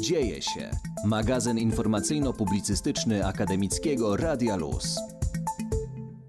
Dzieje się. Magazyn informacyjno-publicystyczny akademickiego Radia Luz.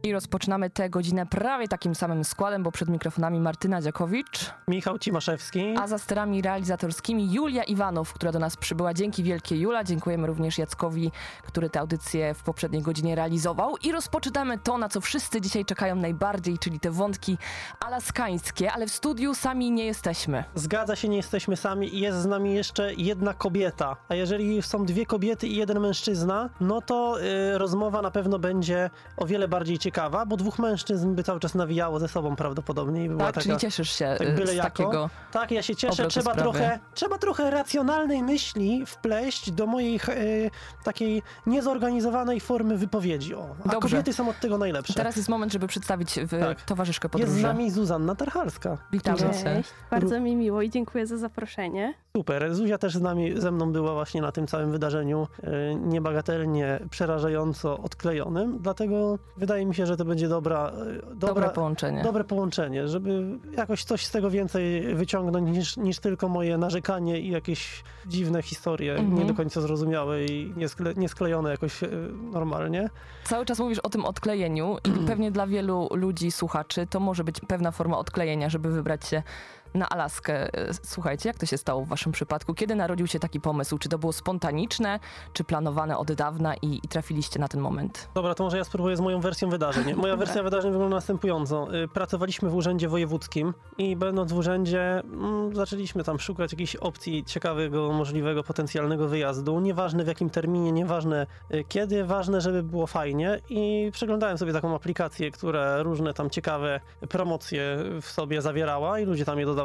I rozpoczynamy tę godzinę prawie takim samym składem, bo przed mikrofonami Martyna Dziakowicz, Michał Cimaszewski. a za sterami realizatorskimi Julia Iwanow, która do nas przybyła. Dzięki wielkie Jula. Dziękujemy również Jackowi, który tę audycję w poprzedniej godzinie realizował. I rozpoczynamy to, na co wszyscy dzisiaj czekają najbardziej, czyli te wątki alaskańskie, ale w studiu sami nie jesteśmy. Zgadza się, nie jesteśmy sami i jest z nami jeszcze jedna kobieta. A jeżeli są dwie kobiety i jeden mężczyzna, no to y, rozmowa na pewno będzie o wiele bardziej ciekawa, bo dwóch mężczyzn by cały czas nawijało ze sobą prawdopodobnie i by była Tak, taka... czyli cieszysz się tak y, byle z jako. takiego... Tak, ja się cieszę. Trzeba sprawy. trochę, trzeba trochę racjonalnej myśli wpleść do mojej y, takiej niezorganizowanej formy wypowiedzi. O, a Dobrze. kobiety są od tego najlepsze. Teraz jest moment, żeby przedstawić w Tak. towarzyszkę jest podróży. z nami Zuzanna Tarchalska. Witamy która- cię. Cześć, bardzo mi miło i dziękuję za zaproszenie. Super. Zuzia też z nami, ze mną była właśnie na tym całym wydarzeniu e, niebagatelnie, przerażająco odklejonym, dlatego wydaje mi się, że to będzie dobra, e, dobra, Dobre połączenie. dobre połączenie, żeby jakoś coś z tego więcej wyciągnąć niż, niż tylko moje narzekanie i jakieś dziwne historie, Mhm. nie do końca zrozumiałe i nieskle, niesklejone jakoś e, normalnie. Cały czas mówisz o tym odklejeniu i pewnie dla wielu ludzi, słuchaczy, to może być pewna forma odklejenia, żeby wybrać się na Alaskę. E, Słuchajcie, jak to się stało w waszym przypadku? Kiedy narodził się taki pomysł? Czy to było spontaniczne, czy planowane od dawna i, i trafiliście na ten moment? Dobra, to może ja spróbuję z moją wersją wydarzeń. Moja wersja wydarzeń wygląda następująco. Y, Pracowaliśmy w urzędzie wojewódzkim i będąc w urzędzie mm, zaczęliśmy tam szukać jakichś opcji ciekawego, możliwego, potencjalnego wyjazdu. Nieważne w jakim terminie, nieważne y, kiedy, ważne, żeby było fajnie i przeglądałem sobie taką aplikację, która różne tam ciekawe promocje w sobie zawierała i ludzie tam je dodawali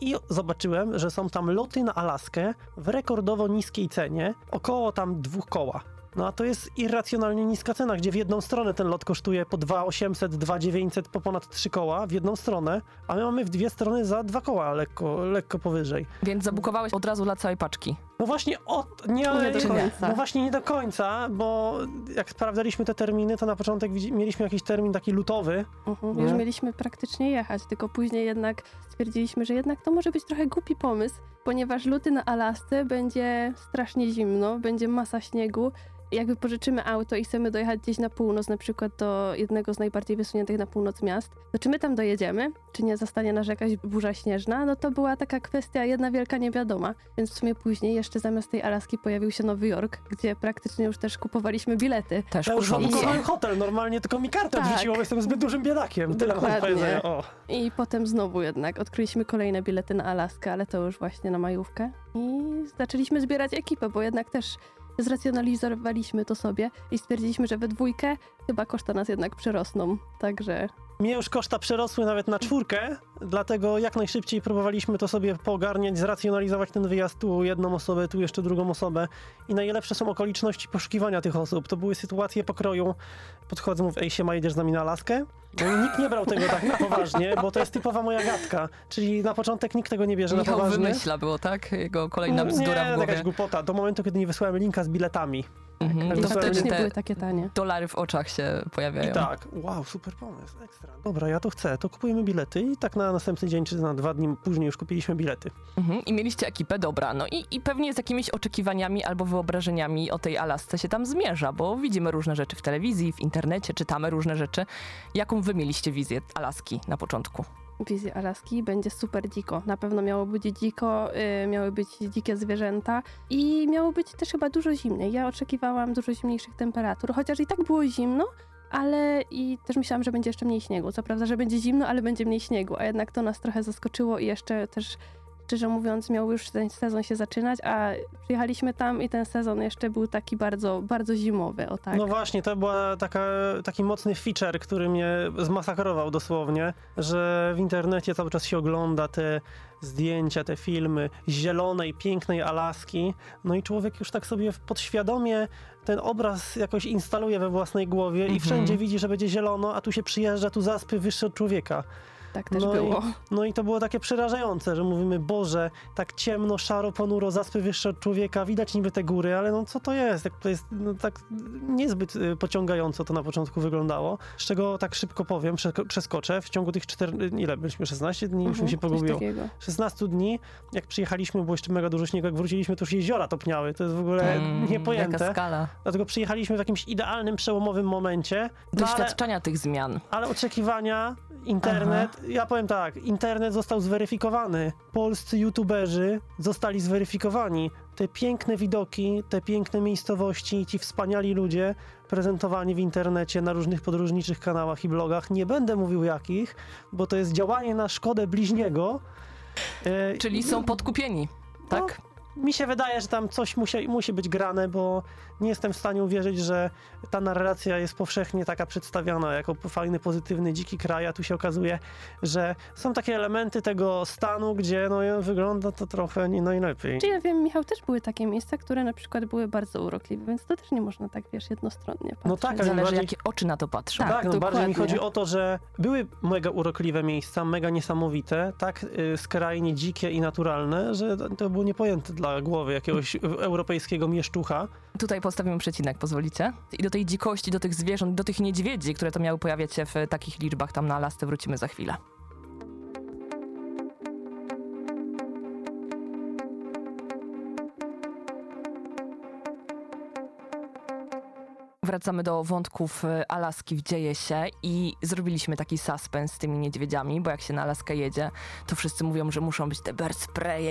i zobaczyłem, że są tam loty na Alaskę w rekordowo niskiej cenie, około tam dwóch koła. No a to jest irracjonalnie niska cena, gdzie w jedną stronę ten lot kosztuje po 2800, 2900, po ponad 3 koła w jedną stronę, a my mamy w dwie strony za dwa koła lekko, lekko powyżej. Więc zabukowałeś od razu dla całej paczki. No właśnie od, nie, Nie do końca. No właśnie nie do końca, bo jak sprawdzaliśmy te terminy, to na początek mieliśmy jakiś termin taki lutowy. Mhm. Już mieliśmy praktycznie jechać, tylko później jednak stwierdziliśmy, że jednak to może być trochę głupi pomysł, ponieważ luty na Alasce będzie strasznie zimno, będzie masa śniegu. Jak wypożyczymy auto i chcemy dojechać gdzieś na północ, na przykład do jednego z najbardziej wysuniętych na północ miast, to czy my tam dojedziemy, czy nie zastanie nas jakaś burza śnieżna, no to była taka kwestia jedna wielka niewiadoma. Więc w sumie później jeszcze zamiast tej Alaski pojawił się Nowy Jork, gdzie praktycznie już też kupowaliśmy bilety. Też Ja już kurwa, zabukowałem hotel, normalnie tylko mi kartę Tak. odrzuciło, bo jestem zbyt dużym biedakiem. Tyle Dokładnie. powiedzenia. O. I potem znowu jednak odkryliśmy kolejne bilety na Alaskę, ale to już właśnie na majówkę. I zaczęliśmy zbierać ekipę, bo jednak też zracjonalizowaliśmy to sobie i stwierdziliśmy, że we dwójkę chyba koszta nas jednak przerosną. Także Mnie już koszta przerosły nawet na czwórkę, dlatego jak najszybciej próbowaliśmy to sobie poogarniać, zracjonalizować ten wyjazd, tu jedną osobę, tu jeszcze drugą osobę. I najlepsze są okoliczności poszukiwania tych osób. To były sytuacje pokroju, podchodzę, mówię, ej, siema, jedziesz z nami na Alaskę? No i nikt nie brał tego tak na poważnie, bo to jest typowa moja gadka. Czyli na początek nikt tego nie bierze na Michał poważnie. wymyśla było, tak? Jego kolejna bzdura nie, w głowie. jakaś głupota. Do momentu, kiedy nie wysłałem linka z biletami. Mhm. tak, I to wtedy te były takie tanie. dolary w oczach się pojawiają. I tak, wow, super pomysł, ekstra. Dobra, ja to chcę, to kupujemy bilety i tak na następny dzień, czy na dwa dni później już kupiliśmy bilety. Mhm. I mieliście ekipę, dobra. No i, i pewnie z jakimiś oczekiwaniami albo wyobrażeniami o tej Alasce się tam zmierza, bo widzimy różne rzeczy w telewizji, w internecie, czytamy różne rzeczy. Jaką wy mieliście wizję Alaski na początku? Wizja Alaski będzie super dziko. Na pewno miało być dziko, y, miały być dzikie zwierzęta i miało być też chyba dużo zimniej. Ja oczekiwałam dużo zimniejszych temperatur, chociaż i tak było zimno, ale i też myślałam, że będzie jeszcze mniej śniegu. Co prawda, że będzie zimno, ale będzie mniej śniegu, a jednak to nas trochę zaskoczyło i jeszcze też szczerze mówiąc, miał już ten sezon się zaczynać, a przyjechaliśmy tam i ten sezon jeszcze był taki bardzo, bardzo zimowy, o tak. No właśnie, to była taka, taki mocny feature, który mnie zmasakrował dosłownie, że w internecie cały czas się ogląda te zdjęcia, te filmy zielonej, pięknej Alaski, no i człowiek już tak sobie podświadomie ten obraz jakoś instaluje we własnej głowie i Mhm. wszędzie widzi, że będzie zielono, a tu się przyjeżdża, tu zaspy wyższe od człowieka. Tak też No i- było. No i to było takie przerażające, że mówimy, Boże, tak ciemno, szaro, ponuro, zaspy wyższe od człowieka, widać niby te góry, ale no co to jest? Jak to jest no, tak niezbyt y, pociągająco to na początku wyglądało. Z czego tak szybko powiem, przeskoczę, w ciągu tych czter... ile byliśmy, 16 dni? Już mi się Mhm, coś pogubiło. takiego. 16 dni, jak przyjechaliśmy, było jeszcze mega dużo śniegu, jak wróciliśmy, to już jeziora topniały. To jest w ogóle Mm, Jaka niepojęte. skala. Dlatego przyjechaliśmy w jakimś idealnym, przełomowym momencie. No, ale, Doświadczenia tych zmian. ale oczekiwania, internet, ja powiem tak, internet został zweryfikowany. Polscy youtuberzy zostali zweryfikowani. Te piękne widoki, te piękne miejscowości, ci wspaniali ludzie prezentowani w internecie na różnych podróżniczych kanałach i blogach. Nie będę mówił jakich, bo to jest działanie na szkodę bliźniego. E, Czyli są podkupieni, tak? Mi się wydaje, że tam coś musi, musi być grane, bo nie jestem w stanie uwierzyć, że ta narracja jest powszechnie taka przedstawiana jako fajny, pozytywny, dziki kraj, a tu się okazuje, że są takie elementy tego stanu, gdzie no, wygląda to trochę nie najlepiej. Czy ja wiem, Michał, też były takie miejsca, które na przykład były bardzo urokliwe, więc to też nie można tak, wiesz, jednostronnie patrzeć. No tak, ale Zależy, bardziej- jakie oczy na to patrzą. Tak, Tak, no bardziej mi chodzi o to, że były mega urokliwe miejsca, mega niesamowite, tak y, skrajnie dzikie i naturalne, że to- to było niepojęte dla głowy jakiegoś europejskiego mieszczucha. Tutaj postawimy przecinek, pozwolicie? I do tej dzikości, do tych zwierząt, do tych niedźwiedzi, które to miały pojawiać się w takich liczbach tam na Alasce, wrócimy za chwilę. Wracamy do wątków e, Alaski w dzieje się i zrobiliśmy taki suspens z tymi niedźwiedziami, bo jak się na Alaskę jedzie, to wszyscy mówią, że muszą być te bear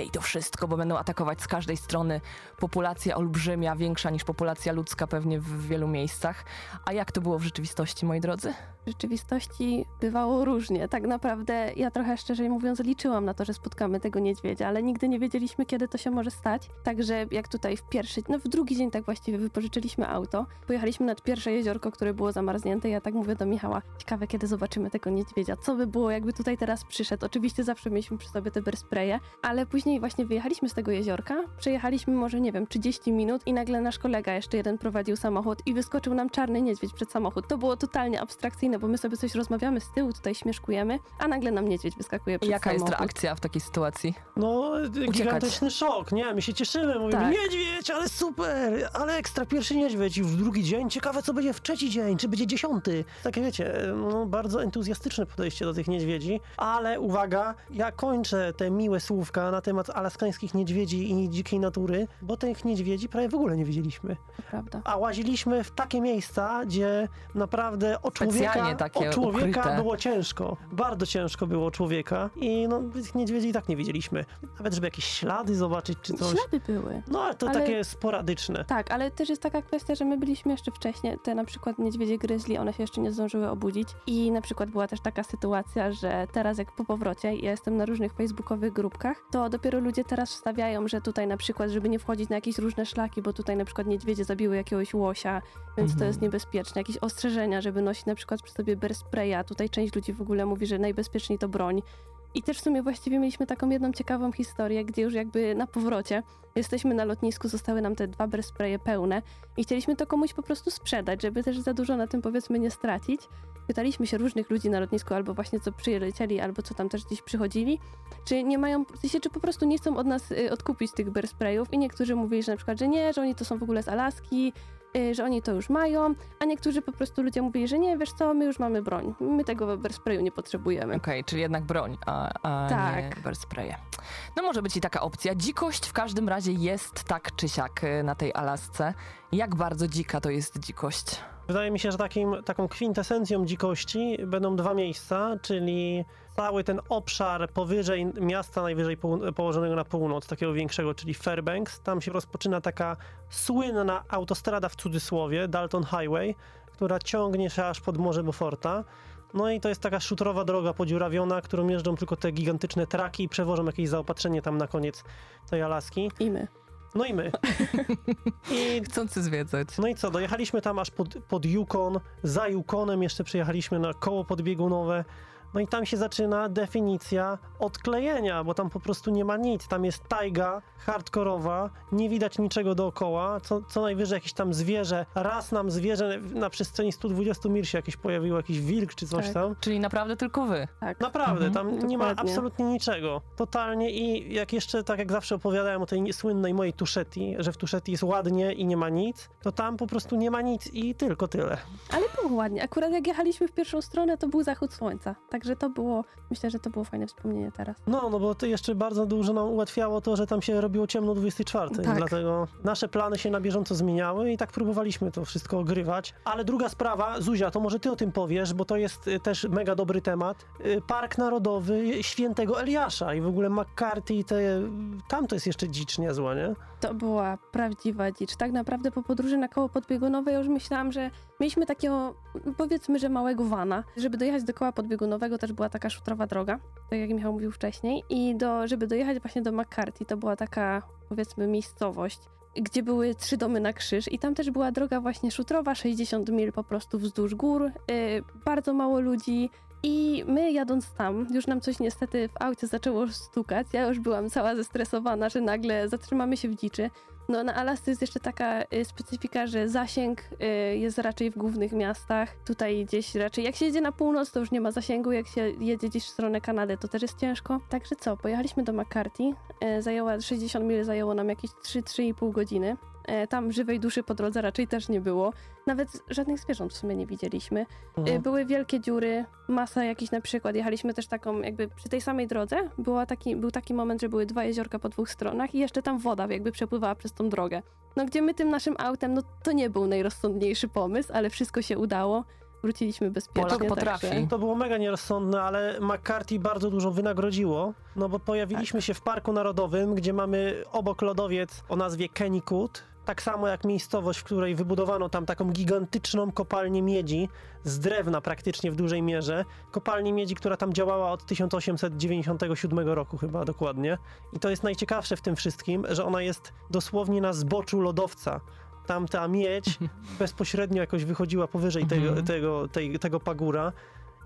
i to wszystko, bo będą atakować z każdej strony populacja olbrzymia, większa niż populacja ludzka pewnie w wielu miejscach. A jak to było w rzeczywistości, moi drodzy? W rzeczywistości bywało różnie. Tak naprawdę ja trochę szczerze mówiąc liczyłam na to, że spotkamy tego niedźwiedzia, ale nigdy nie wiedzieliśmy, kiedy to się może stać. Także jak tutaj w pierwszy, no w drugi dzień tak właściwie wypożyczyliśmy auto, pojechaliśmy pierwsze jeziorko, które było zamarznięte i ja tak mówię do Michała, ciekawe kiedy zobaczymy tego niedźwiedzia, co by było jakby tutaj teraz przyszedł. Oczywiście zawsze mieliśmy przy sobie te berspreje, ale później właśnie wyjechaliśmy z tego jeziorka, przejechaliśmy może nie wiem 30 minut i nagle nasz kolega jeszcze jeden prowadził samochód i wyskoczył nam czarny niedźwiedź przed samochód. To było totalnie abstrakcyjne, bo my sobie coś rozmawiamy z tyłu, tutaj śmieszkujemy, a nagle nam niedźwiedź wyskakuje przed Jaka jest samochód. reakcja w takiej sytuacji? No, gigantyczny szok, nie? My się cieszymy, mówimy, Tak. niedźwiedź, ale super, ale ekstra, pierwszy niedźwiedź już drugi dzień, ciekawe co będzie w trzeci dzień, czy będzie dziesiąty. Takie wiecie, no, bardzo entuzjastyczne podejście do tych niedźwiedzi, ale uwaga, ja kończę te miłe słówka na temat alaskańskich niedźwiedzi i dzikiej natury, bo tych niedźwiedzi prawie w ogóle nie widzieliśmy. Prawda. A łaziliśmy w takie miejsca, gdzie naprawdę o człowieka, takie o człowieka ukryte. było ciężko. Bardzo ciężko było o człowieka i no, tych niedźwiedzi i tak nie widzieliśmy. Nawet żeby jakieś ślady zobaczyć czy coś. Ślady były. No ale to Ale- takie sporadyczne. Tak, ale też jest taka kwestia, że my byliśmy jeszcze wcześniej, te na przykład niedźwiedzie gryzli, one się jeszcze nie zdążyły obudzić i na przykład była też taka sytuacja, że teraz jak po powrocie, ja jestem na różnych facebookowych grupkach, to dopiero ludzie teraz wstawiają, że tutaj na przykład, żeby nie wchodzić na jakieś różne szlaki, bo tutaj na przykład niedźwiedzie zabiły jakiegoś łosia, więc to Mhm. jest niebezpieczne. Jakieś ostrzeżenia, żeby nosić na przykład przy sobie bear spraya. Tutaj część ludzi w ogóle mówi, że najbezpieczniej to broń. I też w sumie właściwie mieliśmy taką jedną ciekawą historię, gdzie już jakby na powrocie jesteśmy na lotnisku, zostały nam te dwa bear spraye pełne i chcieliśmy to komuś po prostu sprzedać, żeby też za dużo na tym powiedzmy nie stracić. Pytaliśmy się różnych ludzi na lotnisku, albo właśnie co przylecieli, albo co tam też gdzieś przychodzili, czy nie mają, czy po prostu nie chcą od nas y, odkupić tych bear sprayów i niektórzy mówili, że na przykład, że nie, że oni to są w ogóle z Alaski, że oni to już mają, a niektórzy po prostu ludzie mówili, że nie, wiesz co, my już mamy broń, my tego bear sprayu nie potrzebujemy. Okej, czyli jednak broń, a, a Tak. nie bear spraye. No może być i taka opcja. Dzikość w każdym razie jest tak czy siak y, na tej Alasce. Jak bardzo dzika to jest dzikość? Wydaje mi się, że takim, taką kwintesencją dzikości będą dwa miejsca, czyli cały ten obszar powyżej miasta najwyżej poł- położonego na północ, takiego większego, czyli Fairbanks. Tam się rozpoczyna taka słynna autostrada w cudzysłowie, Dalton Highway, która ciągnie się aż pod Morze Beauforta. No i to jest taka szutrowa droga podziurawiona, którą jeżdżą tylko te gigantyczne traki i przewożą jakieś zaopatrzenie tam na koniec tej Alaski. I my. No i my. I Chcący zwiedzać. no i co, dojechaliśmy tam aż pod, pod Yukon, za Yukonem jeszcze przyjechaliśmy na koło podbiegunowe, No i tam się zaczyna definicja odklejenia, bo tam po prostu nie ma nic. Tam jest tajga hardkorowa, nie widać niczego dookoła, co, co najwyżej jakieś tam zwierzę. Raz nam zwierzę na przestrzeni 120 mil się jakieś pojawiło, jakiś wilk czy coś Tak. tam. Czyli naprawdę tylko wy. Tak. Naprawdę, Mhm, tam nie ma dokładnie. absolutnie niczego. Totalnie i jak jeszcze, tak jak zawsze opowiadałem o tej słynnej mojej Tuszetti, że w Tuszetti jest ładnie i nie ma nic, to tam po prostu nie ma nic i tylko tyle. Ale było ładnie. Akurat jak jechaliśmy w pierwszą stronę, to był zachód słońca. Także to było, myślę, że to było fajne wspomnienie teraz. No, no bo to jeszcze bardzo dużo nam ułatwiało to, że tam się robiło ciemno 24. Tak. Dlatego nasze plany się na bieżąco zmieniały i tak próbowaliśmy to wszystko ogrywać. Ale druga sprawa, Zuzia, to może ty o tym powiesz, bo to jest y, też mega dobry temat. Y, Park Narodowy Świętego Eliasza i w ogóle McCarthy, i te, tam to jest jeszcze dzicz niezła, nie? To była prawdziwa dzicz. Tak naprawdę po podróży na koło podbiegunowe ja już myślałam, że mieliśmy takiego, powiedzmy, że małego vana. Żeby dojechać do koła podbiegunowego też była taka szutrowa droga, tak jak Michał mówił wcześniej. I do, żeby dojechać właśnie do McCarthy, to była taka, powiedzmy, miejscowość, gdzie były trzy domy na krzyż i tam też była droga właśnie szutrowa, 60 mil po prostu wzdłuż gór, y, bardzo mało ludzi. I my jadąc tam, już nam coś niestety w aucie zaczęło stukać. Ja już byłam cała zestresowana, że nagle zatrzymamy się w dziczy. No na Alasce jest jeszcze taka y, specyfika, że zasięg y, jest raczej w głównych miastach. Tutaj gdzieś raczej, jak się jedzie na północ, to już nie ma zasięgu. Jak się jedzie gdzieś w stronę Kanady, to też jest ciężko. Także co, pojechaliśmy do McCarthy. Y, zajęła 60 mil, zajęło nam jakieś 3-3,5 godziny. E, Tam żywej duszy po drodze raczej też nie było. Nawet żadnych zwierząt w sumie nie widzieliśmy. Mhm. Y, Były wielkie dziury, masa jakichś na przykład. Jechaliśmy też taką, jakby przy tej samej drodze była taki, był taki moment, że były dwa jeziorka po dwóch stronach i jeszcze tam woda jakby przepływała przez tą drogę. No gdzie my tym naszym autem, no to nie był najrozsądniejszy pomysł, ale wszystko się udało. Wróciliśmy bezpiecznie. Polak potrafi. Także... To było mega nierozsądne, ale McCarthy bardzo dużo wynagrodziło, no bo pojawiliśmy Tak. się w Parku Narodowym, gdzie mamy obok lodowiec o nazwie Kennycoot, tak samo jak miejscowość, w której wybudowano tam taką gigantyczną kopalnię miedzi z drewna praktycznie w dużej mierze. Kopalnię miedzi, która tam działała od 1897 roku chyba dokładnie. I to jest najciekawsze w tym wszystkim, że ona jest dosłownie na zboczu lodowca. Tam ta miedź bezpośrednio jakoś wychodziła powyżej tego, Mhm. tego, tej, tego pagóra.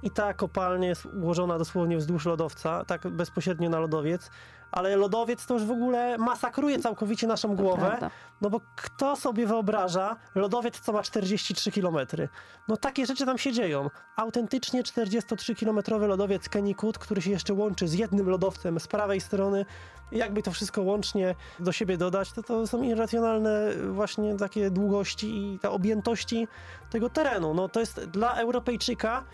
I ta kopalnia jest ułożona dosłownie wzdłuż lodowca, tak bezpośrednio na lodowiec. Ale lodowiec to już w ogóle masakruje całkowicie naszą głowę. prawda. No bo kto sobie wyobraża lodowiec, co ma 43 km? No takie rzeczy tam się dzieją. Autentycznie 43-kilometrowy lodowiec Kennycoot, który się jeszcze łączy z jednym lodowcem z prawej strony. Jakby to wszystko łącznie do siebie dodać, to to są irracjonalne właśnie takie długości i te objętości tego terenu. No to jest dla Europejczyka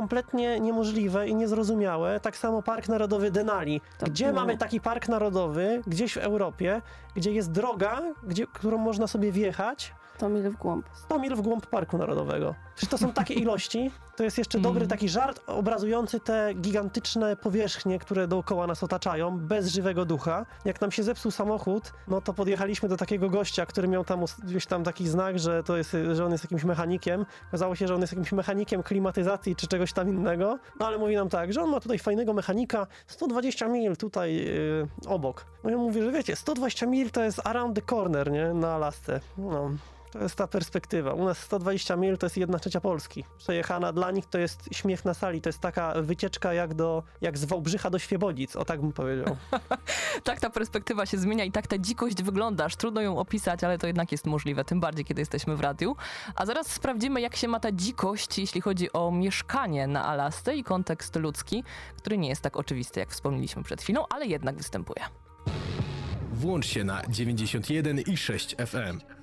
kompletnie niemożliwe i niezrozumiałe. Tak samo Park Narodowy Denali. To Gdzie było- mamy taki park narodowy, gdzieś w Europie, gdzie jest droga, gdzie, którą można sobie wjechać 100 mil w głąb. 100 mil w głąb Parku Narodowego. Czy to są takie ilości? To jest jeszcze dobry Mm. taki żart obrazujący te gigantyczne powierzchnie, które dookoła nas otaczają, bez żywego ducha. Jak nam się zepsuł samochód, no to podjechaliśmy do takiego gościa, który miał tam gdzieś tam taki znak, że to jest, że on jest jakimś mechanikiem. Okazało się, że on jest jakimś mechanikiem klimatyzacji czy czegoś tam innego. No ale mówi nam tak, że on ma tutaj fajnego mechanika, 120 mil tutaj yy, obok. No ja mówię, że wiecie, 120 mil to jest around the corner, nie? Na Alasce. No. To jest ta perspektywa. U nas 120 mil to jest jedna trzecia Polski. Przejechana dla nich to jest śmiech na sali. To jest taka wycieczka jak, do, jak z Wałbrzycha do Świebodzic. O tak bym powiedział. Tak ta perspektywa się zmienia i tak ta dzikość wygląda. Aż trudno ją opisać, ale to jednak jest możliwe, tym bardziej, kiedy jesteśmy w radiu. A zaraz sprawdzimy, jak się ma ta dzikość, jeśli chodzi o mieszkanie na Alasce i kontekst ludzki, który nie jest tak oczywisty, jak wspomnieliśmy przed chwilą, ale jednak występuje. Włącz się na 91 i 6 FM.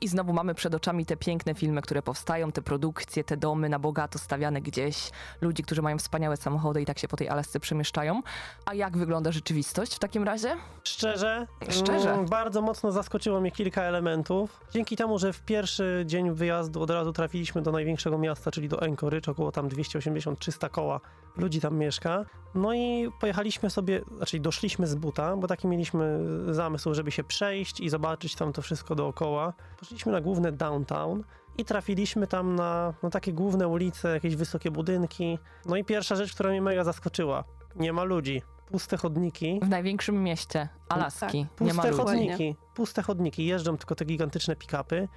I znowu mamy przed oczami te piękne filmy, które powstają, te produkcje, te domy na bogato stawiane gdzieś, ludzi, którzy mają wspaniałe samochody i tak się po tej Alasce przemieszczają. A jak wygląda rzeczywistość w takim razie? Szczerze, Szczerze? mm, bardzo mocno zaskoczyło mnie kilka elementów. Dzięki temu, że w pierwszy dzień wyjazdu od razu trafiliśmy do największego miasta, czyli do Anchorage, około tam 280-300 koła ludzi tam mieszka. No i pojechaliśmy sobie, znaczy doszliśmy z buta, bo taki mieliśmy zamysł, żeby się przejść i zobaczyć tam to wszystko dookoła. Poszliśmy na główne downtown i trafiliśmy tam na, na takie główne ulice, jakieś wysokie budynki. No i pierwsza rzecz, która mnie mega zaskoczyła. Nie ma ludzi. Puste chodniki. W największym mieście Alaski. nie ma Puste ludzi. chodniki, puste chodniki, jeżdżą tylko te gigantyczne pick-upy.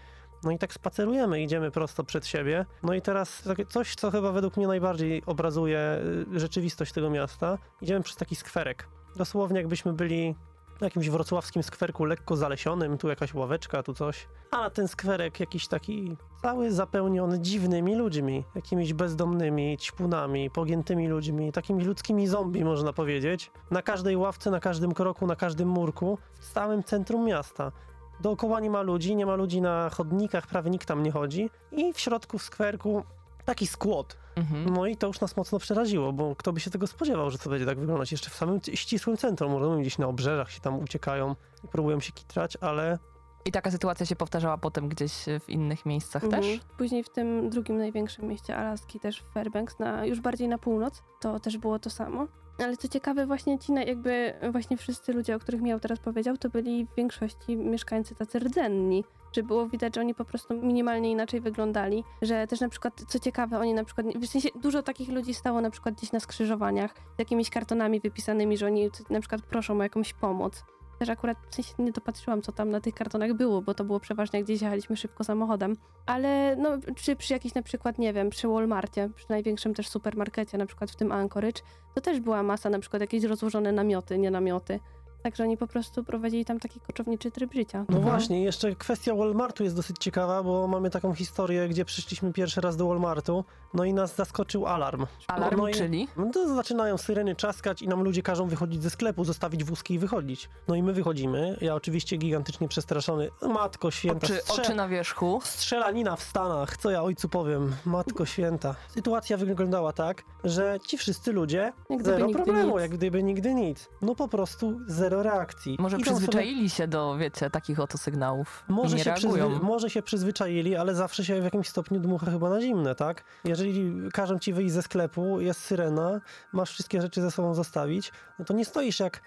No i tak spacerujemy, idziemy prosto przed siebie. No i teraz coś, co chyba według mnie najbardziej obrazuje y, rzeczywistość tego miasta. Idziemy przez taki skwerek. Dosłownie jakbyśmy byli w jakimś wrocławskim skwerku lekko zalesionym, tu jakaś ławeczka, tu coś. A ten skwerek jakiś taki cały zapełniony dziwnymi ludźmi, jakimiś bezdomnymi, ćpunami, pogiętymi ludźmi, takimi ludzkimi zombie można powiedzieć. Na każdej ławce, na każdym kroku, na każdym murku, w samym centrum miasta. Dookoła nie ma ludzi, nie ma ludzi na chodnikach, prawie nikt tam nie chodzi. I w środku w skwerku taki skłot. Mhm. No i to już nas mocno przeraziło, bo kto by się tego spodziewał, że to będzie tak wyglądać jeszcze w samym ścisłym centrum. Rozumiem, gdzieś na obrzeżach się tam uciekają i próbują się kitrać, ale I taka sytuacja się powtarzała potem gdzieś w innych miejscach Mhm. też? Później w tym drugim największym mieście Alaski, też w Fairbanks, na, już bardziej na północ, to też było to samo. Ale co ciekawe, właśnie ci, jakby właśnie wszyscy ludzie, o których Miał teraz powiedział, to byli w większości mieszkańcy tacy rdzenni. Że było widać, że oni po prostu minimalnie inaczej wyglądali. Że też na przykład, co ciekawe, oni na przykład, w sensie dużo takich ludzi stało na przykład gdzieś na skrzyżowaniach z jakimiś kartonami wypisanymi, że oni na przykład proszą o jakąś pomoc. Też akurat w sensie nie dopatrzyłam, co tam na tych kartonach było, bo to było przeważnie, gdzieś jechaliśmy szybko samochodem. Ale no, czy przy jakiejś na przykład, nie wiem, przy Walmartie, przy największym też supermarkecie, na przykład w tym Anchorage, to też była masa na przykład jakieś rozłożone namioty, nie namioty. Także oni po prostu prowadzili tam taki koczowniczy tryb życia. No Mhm. właśnie, jeszcze kwestia Walmartu jest dosyć ciekawa, bo mamy taką historię, gdzie przyszliśmy pierwszy raz do Walmartu, no i nas zaskoczył alarm. Alarm, no i, czyli? No to zaczynają syreny czaskać i nam ludzie każą wychodzić ze sklepu, zostawić wózki i wychodzić. No i my wychodzimy, ja oczywiście gigantycznie przestraszony. Matko święta, Oczy, strze- oczy na wierzchu. Strzelanina w Stanach, co ja ojcu powiem, matko święta. Sytuacja wyglądała tak, że ci wszyscy ludzie, Jak zero problemu, nic. jak gdyby nigdy nic. No po prostu zero reakcji. Może Idą sobie- przyzwyczaili się do, wiecie, takich oto sygnałów Może się, reagują. przyzwy- może się przyzwyczaili, ale zawsze się w jakimś stopniu dmucha chyba na zimne, tak? Jeżeli każą ci wyjść ze sklepu, jest syrena, masz wszystkie rzeczy ze sobą zostawić, no to nie stoisz jak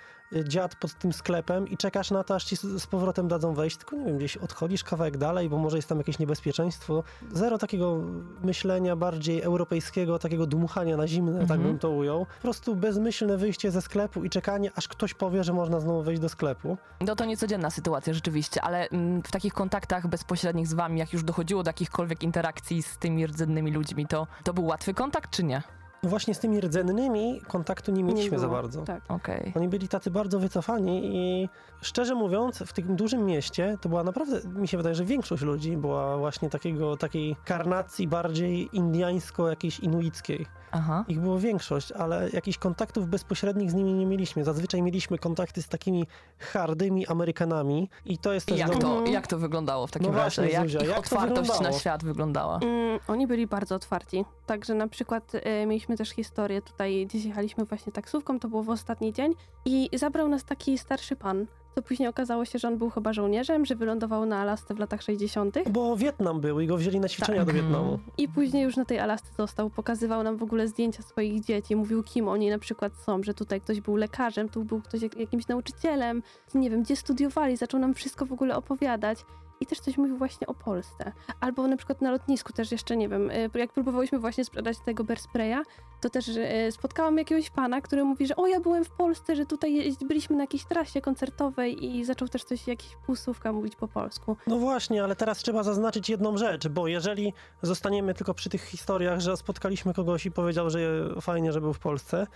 dziad pod tym sklepem i czekasz na to, aż ci z powrotem dadzą wejść, tylko nie wiem, gdzieś odchodzisz kawałek dalej, bo może jest tam jakieś niebezpieczeństwo. Zero takiego myślenia bardziej europejskiego, takiego dmuchania na zimne, tak Mhm. bym to ujął. Po prostu bezmyślne wyjście ze sklepu i czekanie, aż ktoś powie, że można znowu wejść do sklepu. No to niecodzienna sytuacja rzeczywiście, ale mm, w takich kontaktach bezpośrednich z wami, jak już dochodziło do jakichkolwiek interakcji z tymi rdzennymi ludźmi, to, to był łatwy kontakt, czy nie? No Właśnie z tymi rdzennymi kontaktu nie mieliśmy za było. bardzo. Tak. Okej. Oni byli tacy bardzo wycofani i szczerze mówiąc, w tym dużym mieście to była naprawdę, mi się wydaje, że większość ludzi była właśnie takiego, takiej karnacji bardziej indiańsko-jakiejś inuickiej. Aha. Ich było większość, ale jakichś kontaktów bezpośrednich z nimi nie mieliśmy. Zazwyczaj mieliśmy kontakty z takimi hardymi Amerykanami i to jest też jak do... to, Mhm. jak to wyglądało w takim No razie? właśnie, Jak Zuzia, ich jak to otwartość na świat wyglądała? Mm, oni byli bardzo otwarci. Także na przykład e, mieliśmy też historię tutaj, gdzieś jechaliśmy właśnie taksówką, to było w ostatni dzień i zabrał nas taki starszy pan. To później okazało się, że on był chyba żołnierzem, że wylądował na Alasce w latach 60. Bo Wietnam był i go wzięli na ćwiczenia Tak. do Wietnamu. I później już na tej Alasce został, pokazywał nam w ogóle zdjęcia swoich dzieci, mówił kim oni na przykład są, że tutaj ktoś był lekarzem, tu był ktoś jak, jakimś nauczycielem, nie wiem, gdzie studiowali, zaczął nam wszystko w ogóle opowiadać. I też coś mówił właśnie o Polsce. Albo na przykład na lotnisku też jeszcze, nie wiem, y, jak próbowałyśmy właśnie sprzedać tego bear spraya, to też y, spotkałam jakiegoś pana, który mówi, że o, ja byłem w Polsce, że tutaj byliśmy na jakiejś trasie koncertowej i zaczął też coś, jakiś półsłówka mówić po polsku. No właśnie, ale teraz trzeba zaznaczyć jedną rzecz, bo jeżeli zostaniemy tylko przy tych historiach, że spotkaliśmy kogoś i powiedział, że fajnie, że był w Polsce,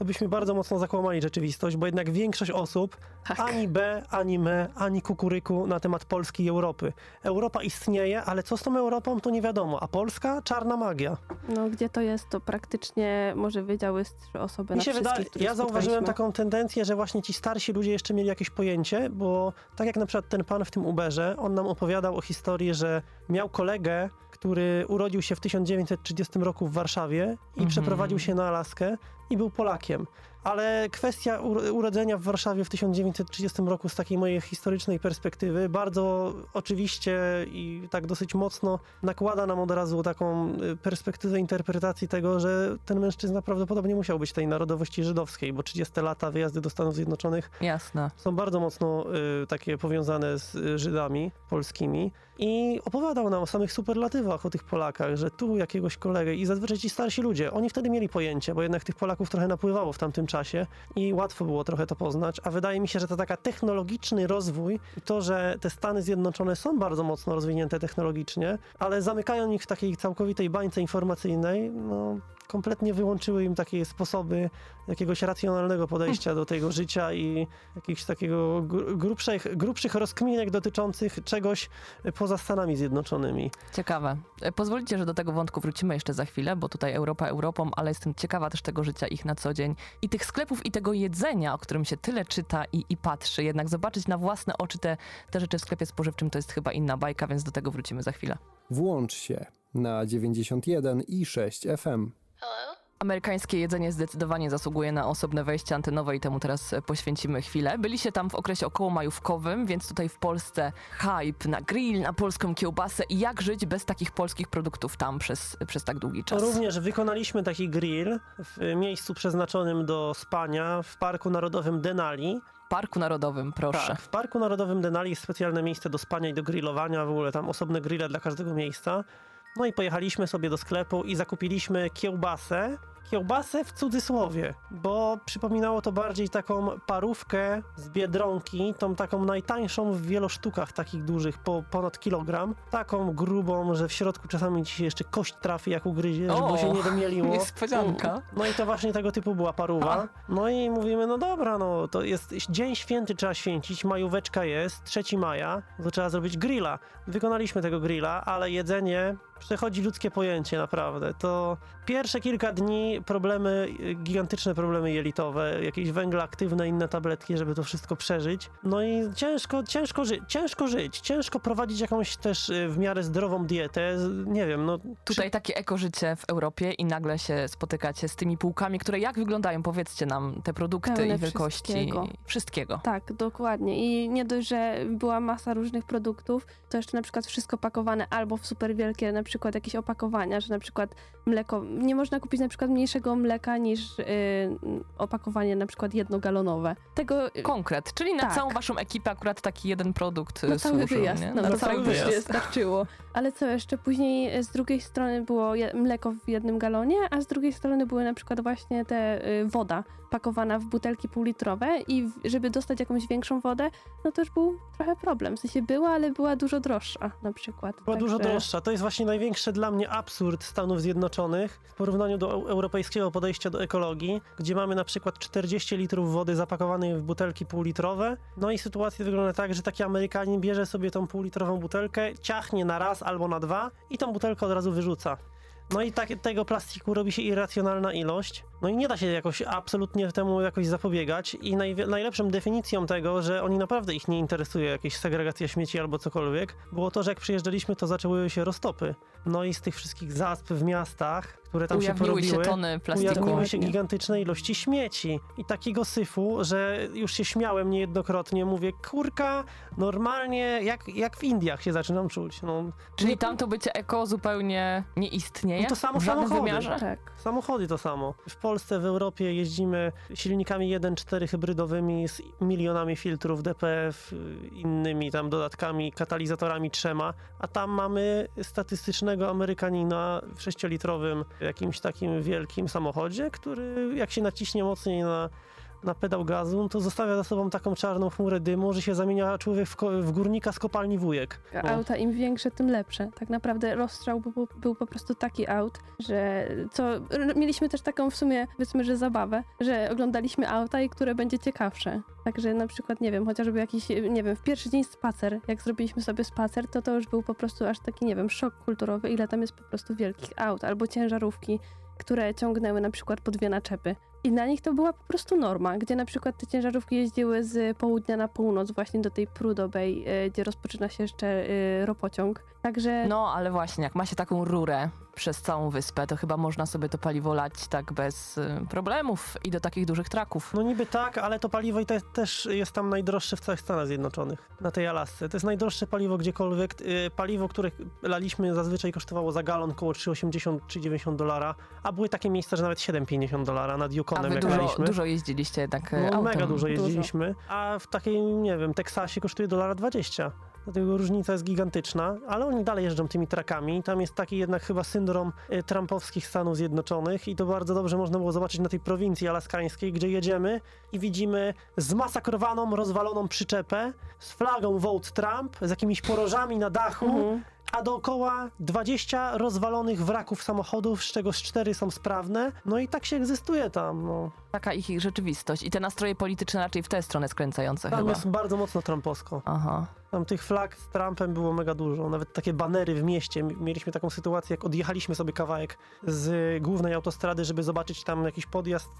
to byśmy bardzo mocno zakłamali rzeczywistość, bo jednak większość osób Tak. ani B, ani me, ani kukuryku na temat Polski i Europy. Europa istnieje, ale co z tą Europą, to nie wiadomo, a Polska? Czarna magia. No, gdzie to jest, to praktycznie może wiedziały trzy osoby Mi na się których ja zauważyłem taką tendencję, że właśnie ci starsi ludzie jeszcze mieli jakieś pojęcie, bo tak jak na przykład ten pan w tym Uberze, on nam opowiadał o historii, że miał kolegę, który urodził się w 1930 roku w Warszawie i Mhm. przeprowadził się na Alaskę i był Polakiem. him. Ale kwestia uro- urodzenia w Warszawie w 1930 roku z takiej mojej historycznej perspektywy bardzo oczywiście i tak dosyć mocno nakłada nam od razu taką y, perspektywę interpretacji tego, że ten mężczyzna prawdopodobnie musiał być tej narodowości żydowskiej, bo 30 lata wyjazdy do Stanów Zjednoczonych Jasne. są bardzo mocno y, takie powiązane z y, Żydami polskimi i opowiadał nam o samych superlatywach, o tych Polakach, że tu jakiegoś kolegę i zazwyczaj ci starsi ludzie, oni wtedy mieli pojęcie, bo jednak tych Polaków trochę napływało w tamtym czasie i łatwo było trochę to poznać, a wydaje mi się, że to taka technologiczny rozwój i to, że te Stany Zjednoczone są bardzo mocno rozwinięte technologicznie, ale zamykają ich w takiej całkowitej bańce informacyjnej, no kompletnie wyłączyły im takie sposoby jakiegoś racjonalnego podejścia do tego życia i jakichś takiego gru- grubszych, grubszych rozkminek dotyczących czegoś poza Stanami Zjednoczonymi. Ciekawe. E, Pozwolicie, że do tego wątku wrócimy jeszcze za chwilę, bo tutaj Europa Europą, ale jestem ciekawa też tego życia ich na co dzień i tych sklepów i tego jedzenia, o którym się tyle czyta i, i patrzy. Jednak zobaczyć na własne oczy te, te rzeczy w sklepie spożywczym to jest chyba inna bajka, więc do tego wrócimy za chwilę. Włącz się na 91 i 6 FM. Amerykańskie jedzenie zdecydowanie zasługuje na osobne wejście antenowe i temu teraz poświęcimy chwilę. Byliście tam w okresie okołomajówkowym, więc tutaj w Polsce hype na grill, na polską kiełbasę i jak żyć bez takich polskich produktów tam przez, przez tak długi czas. Również wykonaliśmy taki grill w miejscu przeznaczonym do spania w Parku Narodowym Denali. Parku Narodowym, proszę. Tak, w Parku Narodowym Denali jest specjalne miejsce do spania i do grillowania, w ogóle tam osobne grille dla każdego miejsca. No i pojechaliśmy sobie do sklepu i zakupiliśmy kiełbasę. Kiełbasę w cudzysłowie, bo przypominało to bardziej taką parówkę z Biedronki, tą taką najtańszą w wielosztukach takich dużych, po ponad kilogram. Taką grubą, że w środku czasami ci się jeszcze kość trafi jak ugryzie, żeby O, się nie domieliło. Niespodzianka. No i to właśnie tego typu była paruwa. No i mówimy, no dobra, no to jest dzień święty, trzeba święcić, majóweczka jest, 3 maja, to trzeba zrobić grilla. Wykonaliśmy tego grilla, ale jedzenie przechodzi ludzkie pojęcie naprawdę. To pierwsze kilka dni problemy, gigantyczne problemy jelitowe, jakieś węgle aktywne, inne tabletki, żeby to wszystko przeżyć. No i ciężko, ciężko, ży- ciężko żyć, ciężko prowadzić jakąś też y, w miarę zdrową dietę. Nie wiem, no Tutaj takie ekożycie w Europie i nagle się spotykacie z tymi półkami, które jak wyglądają? Powiedzcie nam te produkty Pełne i wielkości. wszystkiego. Wszystkiego. Tak, dokładnie. I nie dość, że była masa różnych produktów, to jeszcze na przykład wszystko pakowane albo w super wielkie na przykład jakieś opakowania, że na przykład mleko, nie można kupić na przykład mniejszego mleka niż y, opakowanie na przykład jednogalonowe. Tego y, Konkret, czyli na Tak. całą waszą ekipę akurat taki jeden produkt na y, cały służył, wyjazd, nie? no, Na na cały wyjazd starczyło. Ale co jeszcze? Później z drugiej strony było je- mleko w jednym galonie, a z drugiej strony były na przykład właśnie te y, woda pakowana w butelki półlitrowe i w, żeby dostać jakąś większą wodę, no to już był trochę problem. W sensie była, ale była dużo droższa na przykład. Była dużo Także- droższa. To jest właśnie największy dla mnie absurd Stanów Zjednoczonych w porównaniu do eu- europejskiego podejścia do ekologii, gdzie mamy na przykład 40 litrów wody zapakowanej w butelki półlitrowe. No i sytuacja wygląda tak, że taki Amerykanin bierze sobie tą półlitrową butelkę, ciachnie na raz albo na dwa i tą butelkę od razu wyrzuca. No i tak, tego plastiku robi się irracjonalna ilość. No i nie da się jakoś absolutnie temu jakoś zapobiegać. I najlepszą definicją tego, że oni naprawdę ich nie interesuje jakieś segregacja śmieci albo cokolwiek, było to, że jak przyjeżdżaliśmy, to zaczęły się roztopy. No i z tych wszystkich zasp w miastach, które tam się Ujawniły się porobiły, tony plastiku. ujawniły się gigantyczne ilości śmieci i takiego syfu, że już się śmiałem niejednokrotnie. Mówię, kurka, normalnie jak, jak w Indiach się zaczynam czuć. No, Czyli nie- tam to bycie eko zupełnie nie istnieje No to samo w samochody. wymiarze? Tak. Samochody to samo. W Polsce, w Europie jeździmy silnikami 1.4 hybrydowymi z milionami filtrów DPF, innymi tam dodatkami, katalizatorami trzema, a tam mamy statystycznego Amerykanina w 6-litrowym jakimś takim wielkim samochodzie, który jak się naciśnie mocniej na na pedał gazu, no to zostawia za sobą taką czarną chmurę dymu, że się zamienia człowiek w, w górnika z kopalni wujek. No. Auta im większe, tym lepsze. Tak naprawdę rozstrzał był, był po prostu taki aut, że co mieliśmy też taką w sumie, powiedzmy, że zabawę, że oglądaliśmy auta i które będzie ciekawsze. Także na przykład, nie wiem, chociażby jakiś, nie wiem, w pierwszy dzień spacer, jak zrobiliśmy sobie spacer, to to już był po prostu aż taki, nie wiem, szok kulturowy, ile tam jest po prostu wielkich aut, albo ciężarówki, które ciągnęły na przykład po dwie naczepy. I na nich to była po prostu norma, gdzie na przykład te ciężarówki jeździły z południa na północ, właśnie do tej Prudhoe Bay, y, gdzie rozpoczyna się jeszcze y, ropociąg. Także No, ale właśnie, jak ma się taką rurę przez całą wyspę, to chyba można sobie to paliwo lać tak bez y, problemów i do takich dużych traków. No niby tak, ale to paliwo i te, też jest tam najdroższe w całych Stanach Zjednoczonych, na tej Alasce. To jest najdroższe paliwo gdziekolwiek. Paliwo, które laliśmy zazwyczaj kosztowało za galon około 3,80-3,90 dolara, a były takie miejsca, że nawet 7,50 dolara nad A Yukonem wy jak dużo, dużo jeździliście y, no autem. mega dużo Dużo. jeździliśmy, a w takiej, nie wiem, Teksasie kosztuje dolara 20. dlatego różnica jest gigantyczna, ale oni dalej jeżdżą tymi trakami. Tam jest taki jednak chyba syndrom y, trumpowskich Stanów Zjednoczonych i to bardzo dobrze można było zobaczyć na tej prowincji alaskańskiej, gdzie jedziemy i widzimy zmasakrowaną, rozwaloną przyczepę z flagą Vote Trump, z jakimiś porożami na dachu, Mhm. A dookoła 20 rozwalonych wraków samochodów, z czego z 4 są sprawne. No i tak się egzystuje tam. No. Taka ich, ich rzeczywistość. I te nastroje polityczne raczej w tę stronę skręcające Tam chyba. jest bardzo mocno trumpowsko. Aha. Tam tych flag z Trumpem było mega dużo. Nawet takie banery w mieście. Mieliśmy taką sytuację, jak odjechaliśmy sobie kawałek z głównej autostrady, żeby zobaczyć tam jakiś podjazd.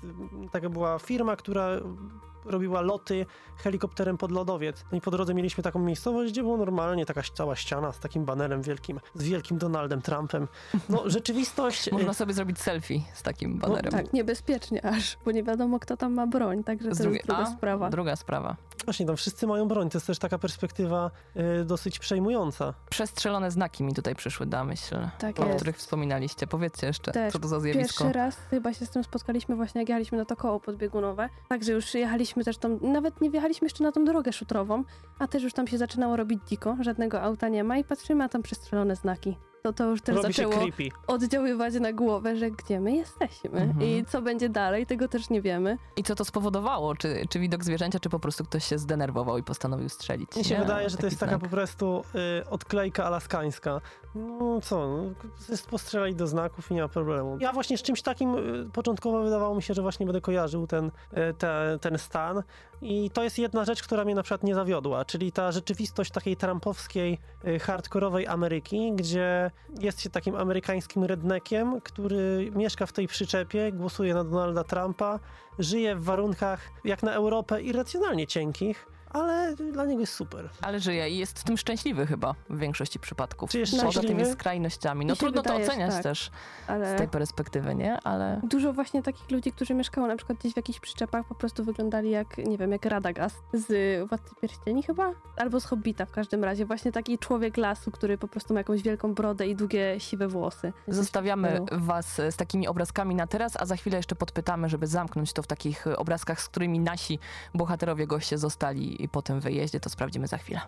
Taka była firma, która robiła loty helikopterem pod lodowiec. No i po drodze mieliśmy taką miejscowość, gdzie było normalnie taka cała ściana z takim banerem wielkim, z wielkim Donaldem Trumpem. No rzeczywistość... Można sobie zrobić selfie z takim banerem. Tak, niebezpiecznie aż, bo nie wiadomo, kto tam ma broń, także to jest druga a, sprawa. Druga sprawa. Właśnie, tam wszyscy mają broń. To jest też taka perspektywa y, dosyć przejmująca. Przestrzelone znaki mi tutaj przyszły na myśl, Tak o jest. których wspominaliście. Powiedzcie jeszcze, Też co to za zjawisko. Pierwszy raz chyba się z tym spotkaliśmy właśnie jak jechaliśmy na to koło podbiegunowe. Także już jechaliśmy też tam, nawet nie wjechaliśmy jeszcze na tą drogę szutrową, a też już tam się zaczynało robić dziko, żadnego auta nie ma i patrzymy, a tam przestrzelone znaki. To to już też Robi zaczęło oddziaływać na głowę, że gdzie my jesteśmy Mhm. i co będzie dalej, tego też nie wiemy. I co to spowodowało? Czy, czy widok zwierzęcia, czy po prostu ktoś się zdenerwował i postanowił strzelić? Mi się Nie? wydaje, że to jest taka znak. po prostu y, odklejka alaskańska. No co, no, jest postrzelali do znaków i nie ma problemu. Ja właśnie z czymś takim y, początkowo wydawało mi się, że właśnie będę kojarzył ten, y, te, ten stan. I to jest jedna rzecz, która mnie na przykład nie zawiodła, czyli ta rzeczywistość takiej trumpowskiej, y, hardkorowej Ameryki, gdzie jest się takim amerykańskim redneckiem, który mieszka w tej przyczepie, głosuje na Donalda Trumpa, żyje w warunkach jak na Europę irracjonalnie cienkich, ale dla niego jest super. Ale żyje i jest w tym szczęśliwy chyba w większości przypadków. Czy jest Poza szczęśliwy? tymi skrajnościami. No trudno to wydaje, oceniać tak. też Ale... z tej perspektywy, nie? Ale Dużo właśnie takich ludzi, którzy mieszkało na przykład gdzieś w jakichś przyczepach, po prostu wyglądali jak, nie wiem, jak Radagast z Władcy Pierścieni chyba? Albo z Hobbita w każdym razie. Właśnie taki człowiek lasu, który po prostu ma jakąś wielką brodę i długie, siwe włosy. Zostawiamy was z takimi obrazkami na teraz, a za chwilę jeszcze podpytamy, żeby zamknąć to w takich obrazkach, z którymi nasi bohaterowie goście zostali po tym wyjeździe. To sprawdzimy za chwilę.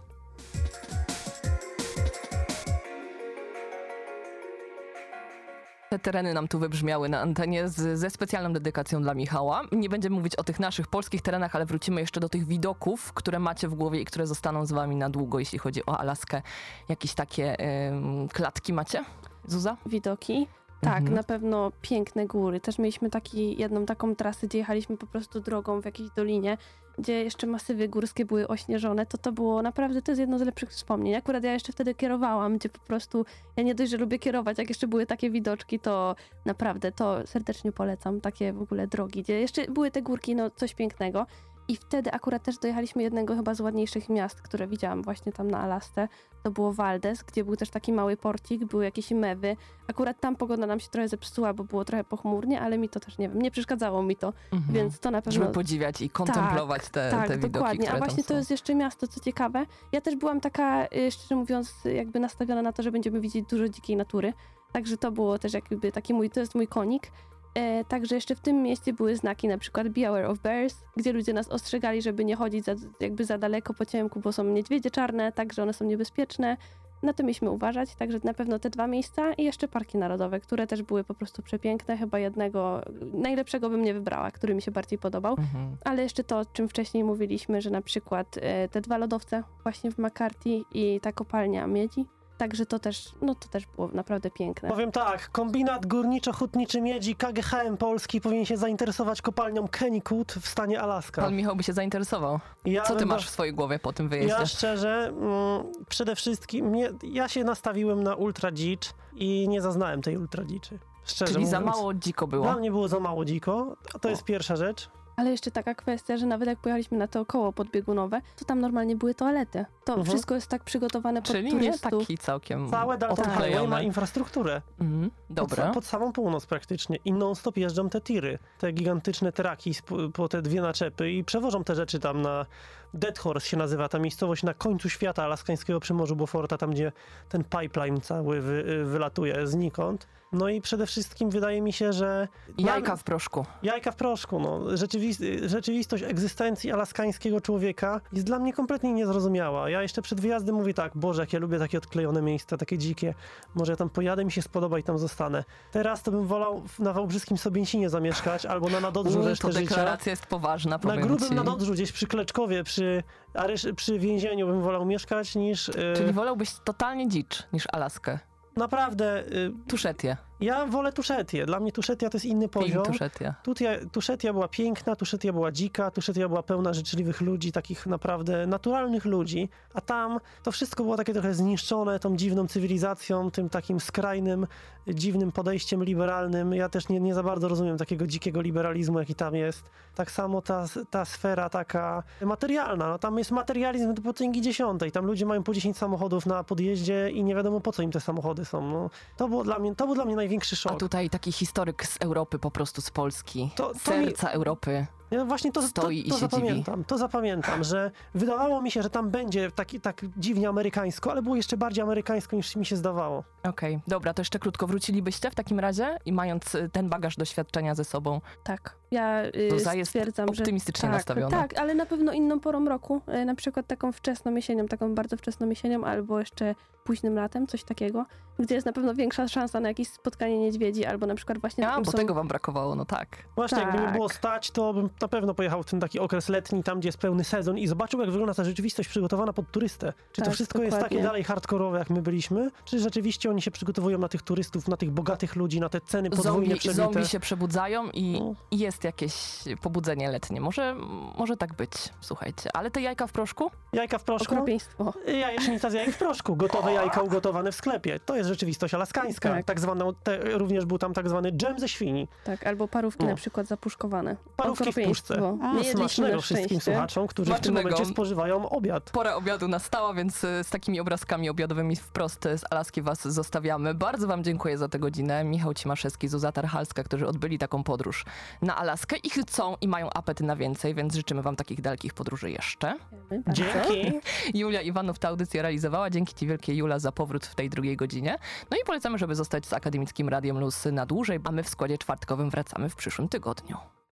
Te tereny nam tu wybrzmiały na antenie z, ze specjalną dedykacją dla Michała. Nie będziemy mówić o tych naszych polskich terenach, ale wrócimy jeszcze do tych widoków, które macie w głowie i które zostaną z wami na długo, jeśli chodzi o Alaskę. Jakieś takie klatki macie? Zuza? Widoki. Tak, Mhm. na pewno piękne góry. Też mieliśmy taki, jedną taką trasę, gdzie jechaliśmy po prostu drogą w jakiejś dolinie, gdzie jeszcze masywy górskie były ośnieżone. To to było naprawdę, to jest jedno z lepszych wspomnień. Akurat ja jeszcze wtedy kierowałam, gdzie po prostu, ja nie dość, że lubię kierować, jak jeszcze były takie widoczki, to naprawdę to serdecznie polecam. Takie w ogóle drogi, gdzie jeszcze były te górki, no coś pięknego. I wtedy akurat też dojechaliśmy jednego chyba z ładniejszych miast, które widziałam właśnie tam na Alasce. To było Valdes, gdzie był też taki mały porcik, były jakieś mewy. Akurat tam pogoda nam się trochę zepsuła, bo było trochę pochmurnie, ale mi to też, nie wiem, nie przeszkadzało mi to, Mhm. więc to na pewno... Żeby podziwiać i kontemplować te, tak, te widoki, dokładnie. A właśnie to jest jeszcze miasto, co ciekawe. Ja też byłam taka, y, szczerze mówiąc, jakby nastawiona na to, że będziemy widzieć dużo dzikiej natury. Także to było też jakby taki mój, to jest mój konik. E, także jeszcze w tym mieście były znaki, na przykład Beware of Bears, gdzie ludzie nas ostrzegali, żeby nie chodzić za, jakby za daleko po ciemku, bo są niedźwiedzie czarne, także one są niebezpieczne. Na to mieliśmy uważać, także na pewno te dwa miejsca i jeszcze parki narodowe, które też były po prostu przepiękne. Chyba jednego, najlepszego bym nie wybrała, który mi się bardziej podobał. Mhm. Ale jeszcze to, o czym wcześniej mówiliśmy, że na przykład e, te dwa lodowce właśnie w McCarthy i ta kopalnia miedzi. Także to też, no to też było naprawdę piękne. Powiem tak, kombinat górniczo-hutniczy miedzi KGHM Polski powinien się zainteresować kopalnią Kennycoot w stanie Alaska. Pan Michał by się zainteresował. Ja Co ty masz w swojej głowie po tym wyjeździe? Ja szczerze, mm, przede wszystkim, mnie, ja się nastawiłem na ultra dzicz i nie zaznałem tej ultra dziczy. Szczerze Czyli za mówiąc. mało dziko Dla było. mnie było za mało dziko, to jest pierwsza rzecz. Ale jeszcze taka kwestia, że nawet jak pojechaliśmy na to koło podbiegunowe, to tam normalnie były toalety. To Mhm. wszystko jest tak przygotowane pod Czyli nie turystów. taki całkiem Całe Dalton Highway ma infrastrukturę. Mhm, Pod, Dobra. sa- pod samą północ praktycznie. I non-stop jeżdżą te tiry, te gigantyczne traki po te dwie naczepy i przewożą te rzeczy tam na Dead Horse się nazywa ta miejscowość na końcu świata alaskańskiego przy Morzu Beauforta, tam gdzie ten pipeline cały wy, wylatuje znikąd. No i przede wszystkim wydaje mi się, że... Jajka w proszku. Jajka w proszku, no. Rzeczywist- rzeczywistość egzystencji alaskańskiego człowieka jest dla mnie kompletnie niezrozumiała. Ja jeszcze przed wyjazdem mówię tak, Boże, jak ja lubię takie odklejone miejsca, takie dzikie. Może ja tam pojadę, mi się spodoba i tam zostanę. Teraz to bym wolał na Wałbrzyskim Sobięcinie zamieszkać albo na Nadodrzu U, resztę to życia. deklaracja jest poważna, Na grubym ci. Nadodrzu, gdzieś przy Kleczkowie, przy, arysz- przy więzieniu bym wolał mieszkać niż... e, Czyli wolałbyś totalnie dzicz niż Alaskę. Naprawdę, e, Tuszetię. Ja wolę Tuszetię. Dla mnie Tuszetia to jest inny poziom. Tuszetia. Tuszetia była piękna, Tuszetia była dzika, Tuszetia była pełna życzliwych ludzi, takich naprawdę naturalnych ludzi, a tam to wszystko było takie trochę zniszczone tą dziwną cywilizacją, tym takim skrajnym, dziwnym podejściem liberalnym. Ja też nie, nie za bardzo rozumiem takiego dzikiego liberalizmu, jaki tam jest. Tak samo ta, ta sfera taka materialna, no tam jest materializm do potęgi dziesiątej, tam ludzie mają po 10 samochodów na podjeździe i nie wiadomo po co im te samochody są. No, to, było dla mnie, to był dla mnie największy szok. A tutaj taki historyk z Europy, po prostu z Polski. To- to Serca Europy. Ja właśnie to, to, i to się dziwi. zapamiętam, to zapamiętam, że wydawało mi się, że tam będzie taki, tak dziwnie amerykańsko, ale było jeszcze bardziej amerykańsko niż mi się zdawało. Okej, dobra, to jeszcze krótko. Wrócilibyście w takim razie i mając y, ten bagaż doświadczenia ze sobą? Tak, ja y, jest stwierdzam, że optymistycznie tak, nastawiona. Tak, ale na pewno inną porą roku, y, na przykład taką wczesną jesienią, taką bardzo wczesną jesienią, albo jeszcze późnym latem, coś takiego, gdzie jest na pewno większa szansa na jakieś spotkanie niedźwiedzi, albo na przykład właśnie A, bo są... tego wam brakowało, no tak. Właśnie, jakby mi Tak. było stać, to bym na pewno pojechał w ten taki okres letni, tam gdzie jest pełny sezon i zobaczył, jak wygląda ta rzeczywistość przygotowana pod turystę. Czy to Tak, wszystko jest dokładnie. takie dalej hardkorowe, jak my byliśmy, czy rzeczywiście oni się przygotowują na tych turystów, na tych bogatych ludzi, na te ceny podwójnie Zombie, przebite. zombie się przebudzają i No. jest jakieś pobudzenie letnie. Może, może tak być, słuchajcie. Ale te jajka w proszku? Jajka w proszku? Okropieństwo. Jajecznica z jajek w proszku, gotowe jajka ugotowane w sklepie. To jest rzeczywistość alaskańska. Tak, Tak. zwaną, te, również był tam tak zwany dżem ze świni. Tak, albo parówki No. na przykład zapuszkowane. Parówki puszce. Jedliśmy smacznego wszystkim słuchaczom, którzy w tym Smacznego. momencie spożywają obiad. Pora obiadu nastała, więc y, z takimi obrazkami obiadowymi wprost z Alaski was zostawiamy. Bardzo wam dziękuję za tę godzinę. Michał Cimaszewski, Zuza Tarchalska, którzy odbyli taką podróż na Alaskę i chcą i mają apetyt na więcej, więc życzymy wam takich dalekich podróży jeszcze. Dzięki. Julia Iwanów tę audycję realizowała. Dzięki ci wielkie Jula za powrót w tej drugiej godzinie. No i polecamy, żeby zostać z Akademickim Radiem Luz na dłużej, a my w składzie czwartkowym wracamy w przyszłym tygodniu.